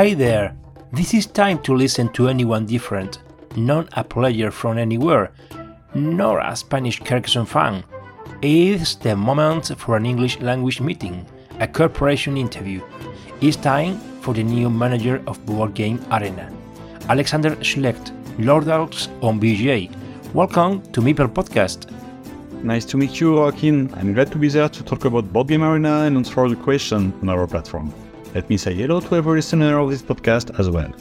Hi there! This is time to listen to anyone different, not a player from anywhere, nor a Spanish Carcassonne fan. It's the moment for an English language meeting, a corporation interview. It's time for the new manager of Board Game Arena, Alexander Schlecht, Lord lordalx on BGA. Welcome to Meeple Podcast. Nice to meet you, Joaquin. I'm glad to be there to talk about Board Game Arena and answer the question on our platform. Let me say hello to every listener of this podcast as well.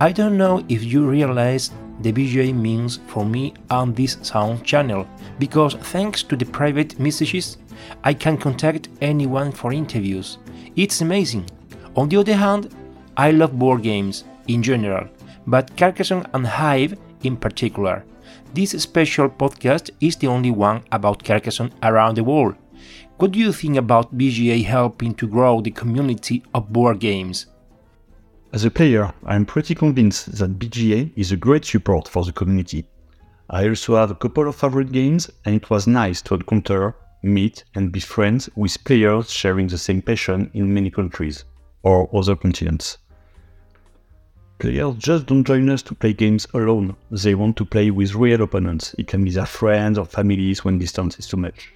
I don't know if you realize the BGA means for me on this sound channel, because thanks to the private messages, I can contact anyone for interviews. It's amazing. On the other hand, I love board games in general, but Carcassonne and Hive in particular. This special podcast is the only one about Carcassonne around the world. What do you think about BGA helping to grow the community of board games? As a player, I'm pretty convinced that BGA is a great support for the community. I also have a couple of favorite games, and it was nice to encounter, meet, and be friends with players sharing the same passion in many countries or other continents. Players just don't join us to play games alone, they want to play with real opponents. It can be their friends or families when distance is too much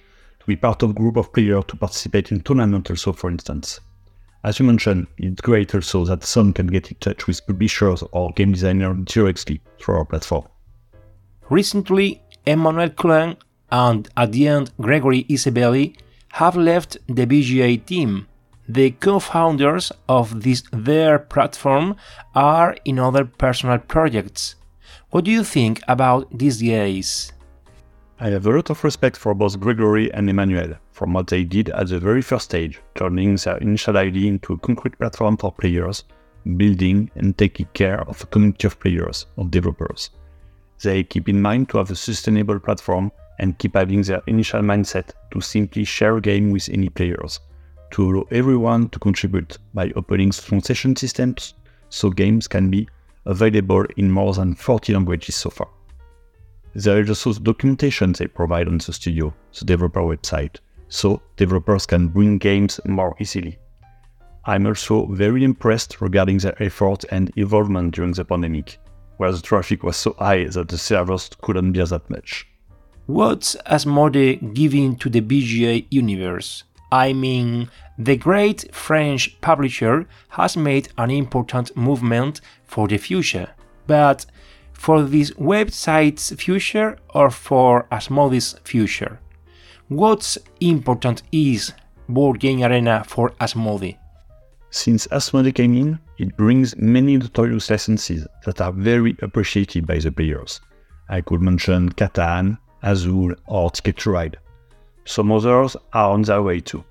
to be part of a group of players to participate in tournament also, for instance. As you mentioned, it's great also that some can get in touch with publishers or game designers directly through our platform. Recently, Emmanuel Colin and at the end Gregory Isabelli have left the BGA team. The co-founders of this their platform are in other personal projects. What do you think about these guys? I have a lot of respect for both Gregory and Emmanuel from what they did at the very first stage, turning their initial idea into a concrete platform for players, building and taking care of a community of players, of developers. They keep in mind to have a sustainable platform and keep having their initial mindset to simply share a game with any players, to allow everyone to contribute by opening strong session systems so games can be available in more than 40 languages so far. There is also documentation they provide on the studio, the developer website, so developers can bring games more easily. I'm also very impressed regarding their effort and involvement during the pandemic, where the traffic was so high that the servers couldn't bear that much. What's Asmodee giving to the BGA universe? I mean, the great French publisher has made an important movement for the future, but for this website's future or for Asmodee's future? What's important is Board Game Arena for Asmodee? Since Asmodee came in, it brings many notorious licenses that are very appreciated by the players. I could mention Catan, Azul, or Ticket to Ride. Some others are on their way too.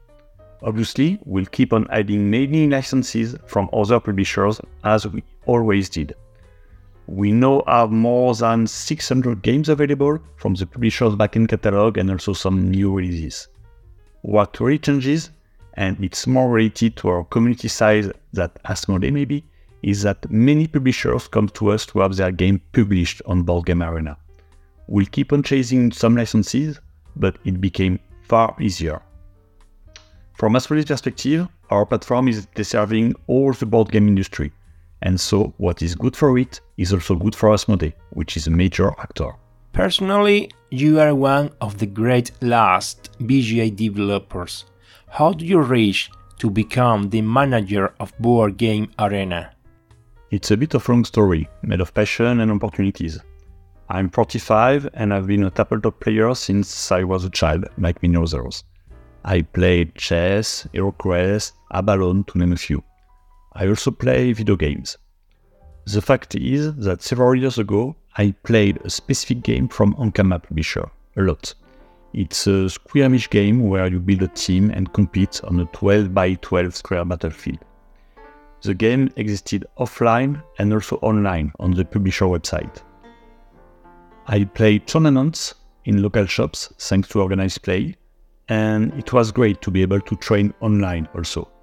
Obviously, we'll keep on adding many licenses from other publishers as we always did. We now have more than 600 games available from the publisher's backend catalog and also some new releases. What really changes, and it's more related to our community size than Asmodee maybe, is that many publishers come to us to have their game published on Board Game Arena. We'll keep on chasing some licenses, but it became far easier. From Asmodee's perspective, our platform is serving all the board game industry, and so, what is good for it is also good for Asmodee, which is a major actor. Personally, you are one of the great last BGA developers. How do you reach to become the manager of Board Game Arena? It's a bit of a long story, made of passion and opportunities. I'm 45 and I've been a tabletop player since I was a child, like many others. I played chess, HeroQuest, Abalone, to name a few. I also play video games. The fact is that several years ago, I played a specific game from Ankama publisher, a lot. It's a skirmish game where you build a team and compete on a 12 by 12 square battlefield. The game existed offline and also online on the publisher website. I played tournaments in local shops thanks to organized play, and it was great to be able to train online also.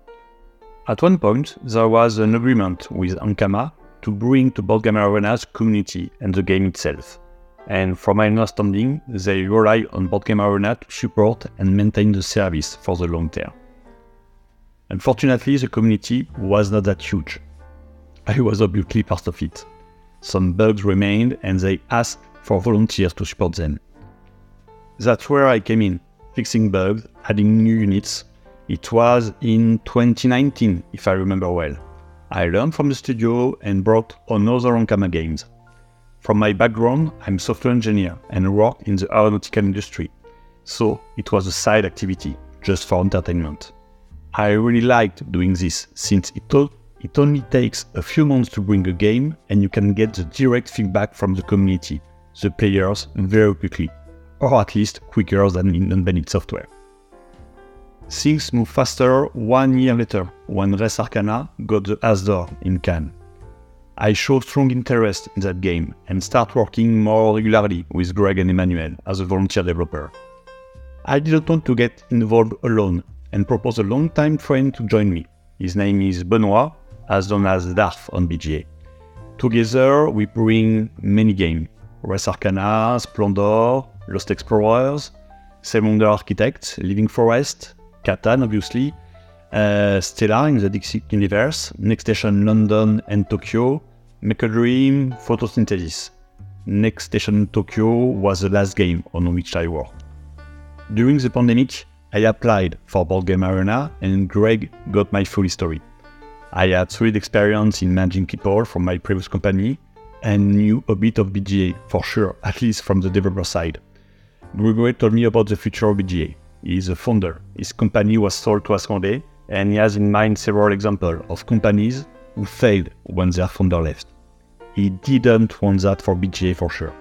At one point, there was an agreement with Ankama to bring to Board Game Arena's community and the game itself. And from my understanding, they rely on Board Game Arena to support and maintain the service for the long term. Unfortunately, the community was not that huge. I was obviously part of it. Some bugs remained and they asked for volunteers to support them. That's where I came in, fixing bugs, adding new units. It was in 2019, if I remember well. I learned from the studio and brought on other Ankama games. From my background, I'm software engineer and work in the aeronautical industry, so it was a side activity, just for entertainment. I really liked doing this since it, it only takes a few months to bring a game and you can get the direct feedback from the community, the players, very quickly, or at least quicker than in embedded software. Things move faster one year later when Res Arcana got the As d'Or in Cannes. I showed strong interest in that game and start working more regularly with Greg and Emmanuel as a volunteer developer. I didn't want to get involved alone and proposed a long-time friend to join me. His name is Benoit, as known as Darth on BGA. Together, we bring many games Res Arcana, Splendor, Lost Explorers, Seven Wonder Architect, Living Forest, Catan, obviously, uh, Stellar in the Dixit universe, Next Station London and Tokyo, Make a Dream, Photosynthesis. Next Station Tokyo was the last game on which I worked. During the pandemic, I applied for Board Game Arena and Greg got my full history. I had solid experience in managing people from my previous company and knew a bit of BGA for sure, at least from the developer side. Gregory told me about the future of BGA. He is a founder. His company was sold to Asmodee, and he has in mind several examples of companies who failed when their founder left. He didn't want that for BGA for sure.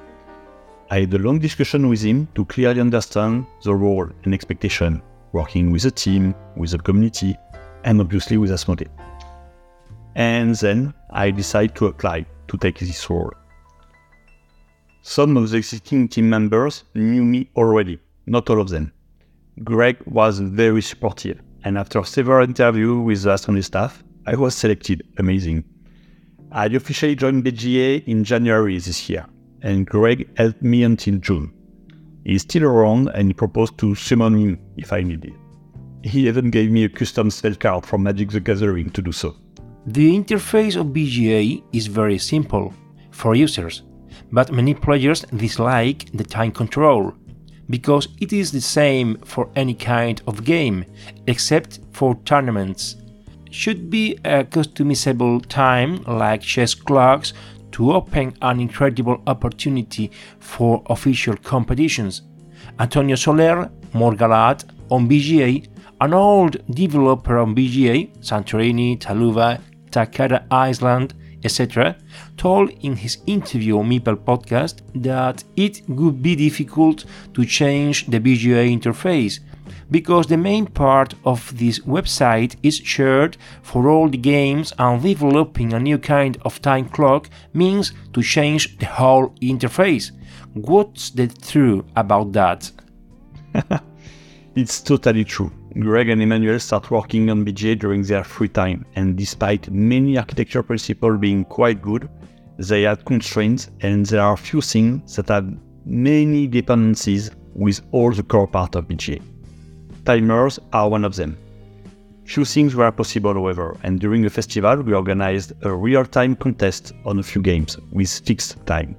I had a long discussion with him to clearly understand the role and expectation, working with a team, with the community, and obviously with Asmodee. And then I decided to apply to take this role. Some of the existing team members knew me already, not all of them. Greg was very supportive, and after several interviews with the Asmodee staff, I was selected. Amazing. I officially joined BGA in January this year, and Greg helped me until June. He's still around and he proposed to summon him if I needed. He even gave me a custom spell card from Magic the Gathering to do so. The interface of BGA is very simple for users, but many players dislike the time control because it is the same for any kind of game except for tournaments. Should be a customizable time like chess clocks to open an incredible opportunity for official competitions. Antonio Soler, Morgalat on BGA, an old developer on BGA, Santorini, Taluva, Takara Island, etc., told in his interview on Meeple podcast that it would be difficult to change the BGA interface because the main part of this website is shared for all the games and developing a new kind of time clock means to change the whole interface. What's the truth about that? it's totally true. Greg and Emmanuel start working on BGA during their free time, and despite many architecture principles being quite good, they had constraints and there are few things that have many dependencies with all the core part of BGA. Timers are one of them. Few things were possible, however, and during the festival we organized a real-time contest on a few games with fixed time.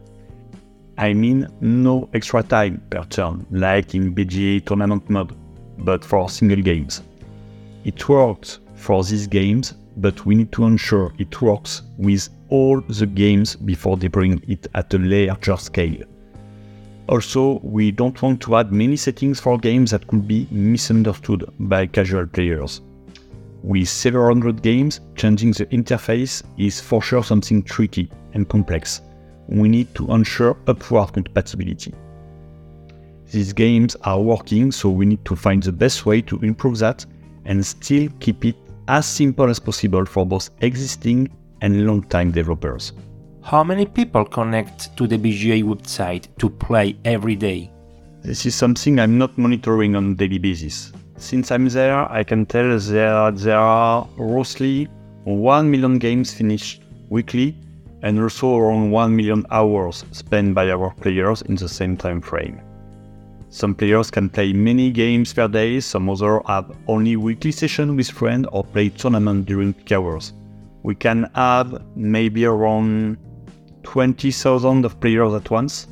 I mean no extra time per turn, like in BGA tournament mode, but for single games. It worked for these games, but we need to ensure it works with all the games before deploying it at a larger scale. Also, we don't want to add many settings for games that could be misunderstood by casual players. With several hundred games, changing the interface is for sure something tricky and complex. We need to ensure upward compatibility. These games are working, so we need to find the best way to improve that and still keep it as simple as possible for both existing and long-time developers. How many people connect to the BGA website to play every day? This is something I'm not monitoring on a daily basis. Since I'm there, I can tell that there are roughly 1 million games finished weekly and also around 1 million hours spent by our players in the same time frame. Some players can play many games per day, some others have only weekly session with friends or play tournament during peak hours. We can have maybe around 20,000 of players at once.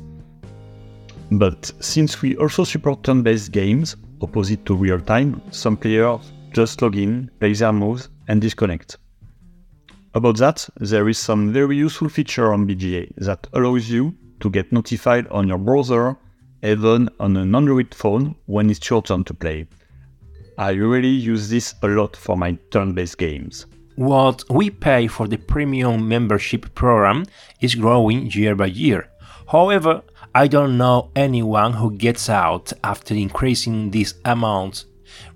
But since we also support turn-based games, opposite to real-time, some players just log in, play their moves, and disconnect. About that, there is some very useful feature on BGA that allows you to get notified on your browser, even on an Android phone, when it's your turn to play. I really use this a lot for my turn-based games. What we pay for the premium membership program is growing year by year. However, I don't know anyone who gets out after increasing this amount.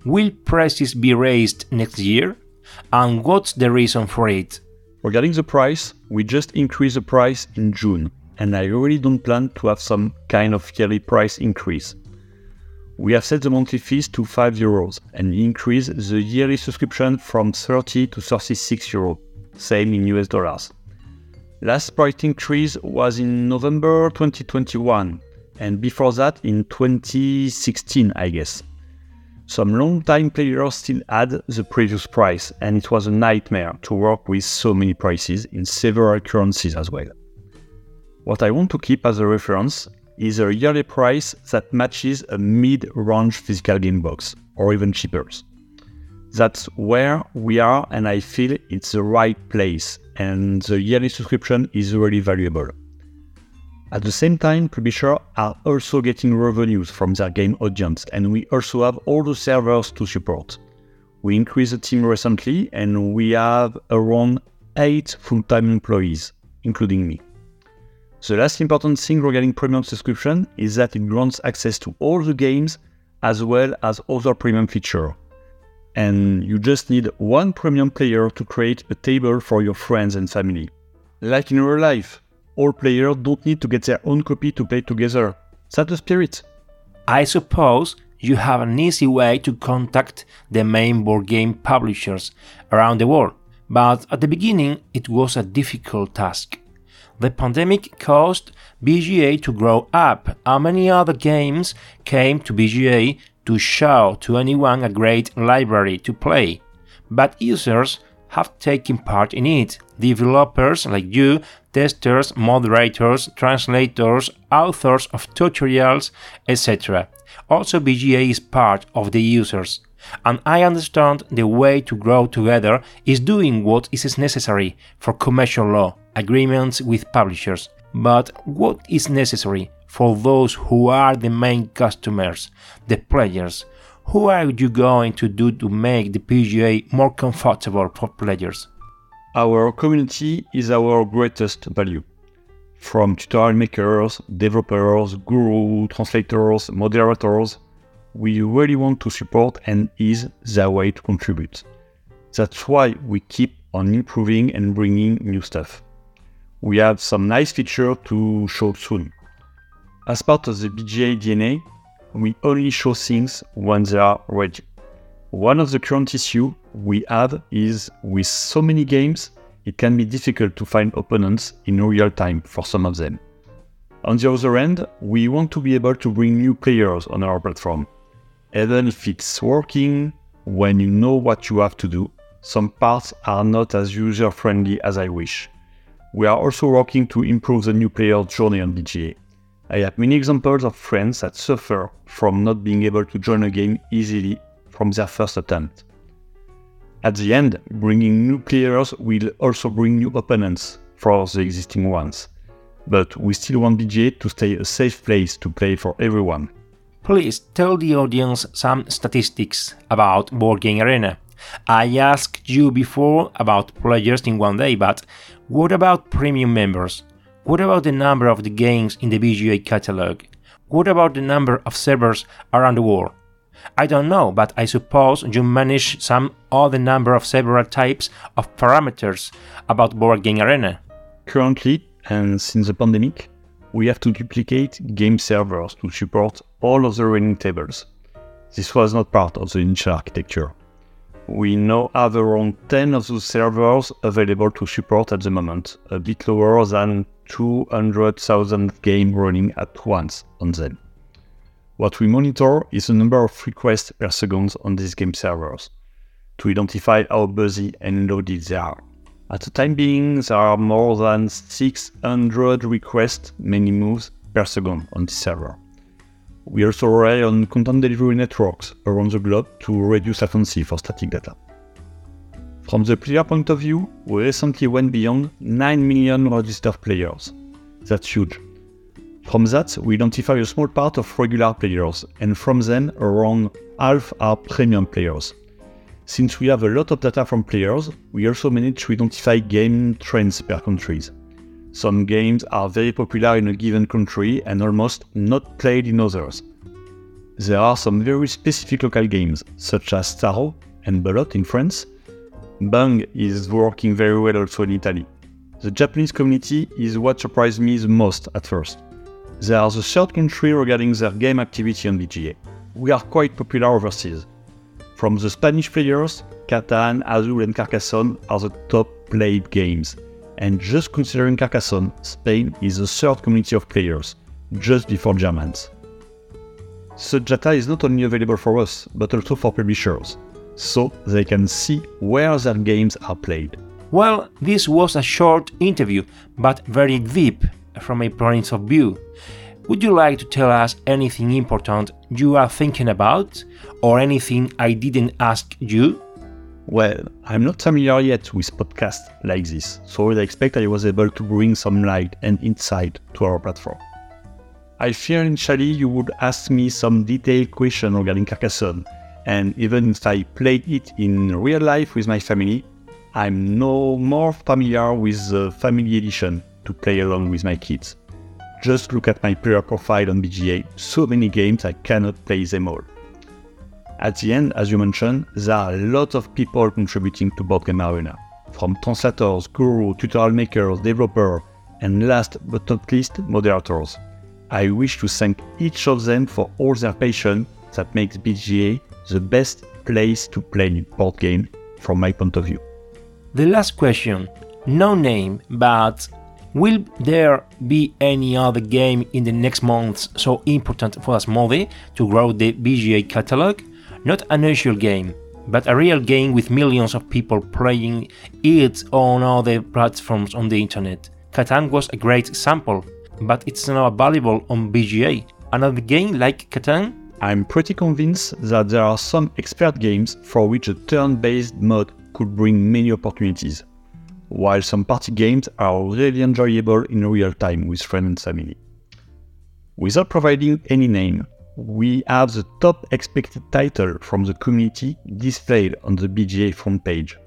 Will prices be raised next year? And what's the reason for it? Regarding the price, we just increased the price in June, and I really don't plan to have some kind of yearly price increase. We have set the monthly fees to 5 euros and increased the yearly subscription from 30 to 36 euros, same in US dollars. Last price increase was in November 2021, and before that in 2016, I guess. Some long-time players still had the previous price, and it was a nightmare to work with so many prices in several currencies as well. What I want to keep as a reference is a yearly price that matches a mid-range physical game box, or even cheaper. That's where we are, and I feel it's the right place, and the yearly subscription is really valuable. At the same time, publishers are also getting revenues from their game audience, and we also have all the servers to support. We increased the team recently, and we have around 8 full time employees, including me. The last important thing regarding premium subscription is that it grants access to all the games as well as other premium features. And you just need one premium player to create a table for your friends and family. Like in real life, all players don't need to get their own copy to play together. That's the spirit. I suppose you have an easy way to contact the main board game publishers around the world, but at the beginning it was a difficult task. The pandemic caused BGA to grow up, and many other games came to BGA to show to anyone a great library to play. But users have taken part in it. Developers like you, testers, moderators, translators, authors of tutorials, etc. Also, BGA is part of the users. And I understand the way to grow together is doing what is necessary for commercial law, agreements with publishers. But what is necessary for those who are the main customers, the players? Who are you going to do to make the BGA more comfortable for players? Our community is our greatest value. From tutorial makers, developers, gurus, translators, moderators, we really want to support and is their way to contribute. That's why we keep on improving and bringing new stuff. We have some nice features to show soon. As part of the BGA DNA, we only show things when they are ready. One of the current issues we have is with so many games, it can be difficult to find opponents in real time for some of them. On the other end, we want to be able to bring new players on our platform even if it's working when you know what you have to do, some parts are not as user friendly as I wish. We are also working to improve the new player's journey on BGA. I have many examples of friends that suffer from not being able to join a game easily from their first attempt. At the end, bringing new players will also bring new opponents, for the existing ones. But we still want BGA to stay a safe place to play for everyone. Please tell the audience some statistics about Board Game Arena. I asked you before about players in one day, but what about premium members? What about the number of the games in the BGA catalog? What about the number of servers around the world? I don't know, but I suppose you manage some other number of several types of parameters about Board Game Arena. Currently, and since the pandemic, we have to duplicate game servers to support all of the running tables. This was not part of the initial architecture. We now have around 10 of those servers available to support at the moment, a bit lower than 200,000 games running at once on them. What we monitor is the number of requests per second on these game servers to identify how busy and loaded they are. At the time being, there are more than 600 requests, many moves per second on this server. We also rely on content delivery networks around the globe to reduce latency for static data. From the player point of view, we recently went beyond 9 million registered players. That's huge. From that, we identify a small part of regular players, and from them, around half are premium players. Since we have a lot of data from players, we also manage to identify game trends per countries. Some games are very popular in a given country and almost not played in others. There are some very specific local games, such as Tarot and Belote in France. Bang is working very well also in Italy. The Japanese community is what surprised me the most at first. They are the third country regarding their game activity on BGA. We are quite popular overseas. From the Spanish players, Catan, Azul, and Carcassonne are the top played games. And just considering Carcassonne, Spain is the third community of players, just before Germans. Such data is not only available for us, but also for publishers, so they can see where their games are played. Well, this was a short interview, but very deep from a point of view. Would you like to tell us anything important you are thinking about, or anything I didn't ask you? Well, I'm not familiar yet with podcasts like this, so I expect I was able to bring some light and insight to our platform. I fear initially you would ask me some detailed question regarding Carcassonne, and even if I played it in real life with my family, I'm no more familiar with the family edition to play along with my kids. Just look at my player profile on BGA, so many games I cannot play them all. At the end, as you mentioned, there are a lot of people contributing to Board Game Arena, from translators, guru, tutorial makers, developers, and last but not least, moderators. I wish to thank each of them for all their passion that makes BGA the best place to play board game from my point of view. The last question no name, but Will there be any other game in the next months so important for us Asmodee to grow the BGA catalog? Not an usual game, but a real game with millions of people playing it on other platforms on the internet. Catan was a great example, but it's now available on BGA. Another game like Catan? I'm pretty convinced that there are some expert games for which a turn based mode could bring many opportunities while some party games are really enjoyable in real time with friends and family. Without providing any name, we have the top expected title from the community displayed on the BGA front page.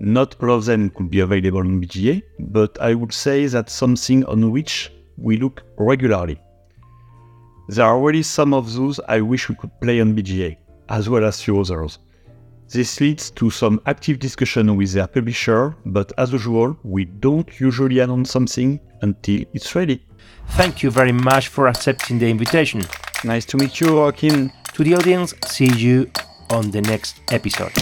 Not all of them could be available on BGA, but I would say that's something on which we look regularly. There are already some of those I wish we could play on BGA, as well as few others. This leads to some active discussion with their publisher, but as usual, we don't usually announce something until it's ready. Thank you very much for accepting the invitation. Nice to meet you, Joaquin. To the audience, see you on the next episode.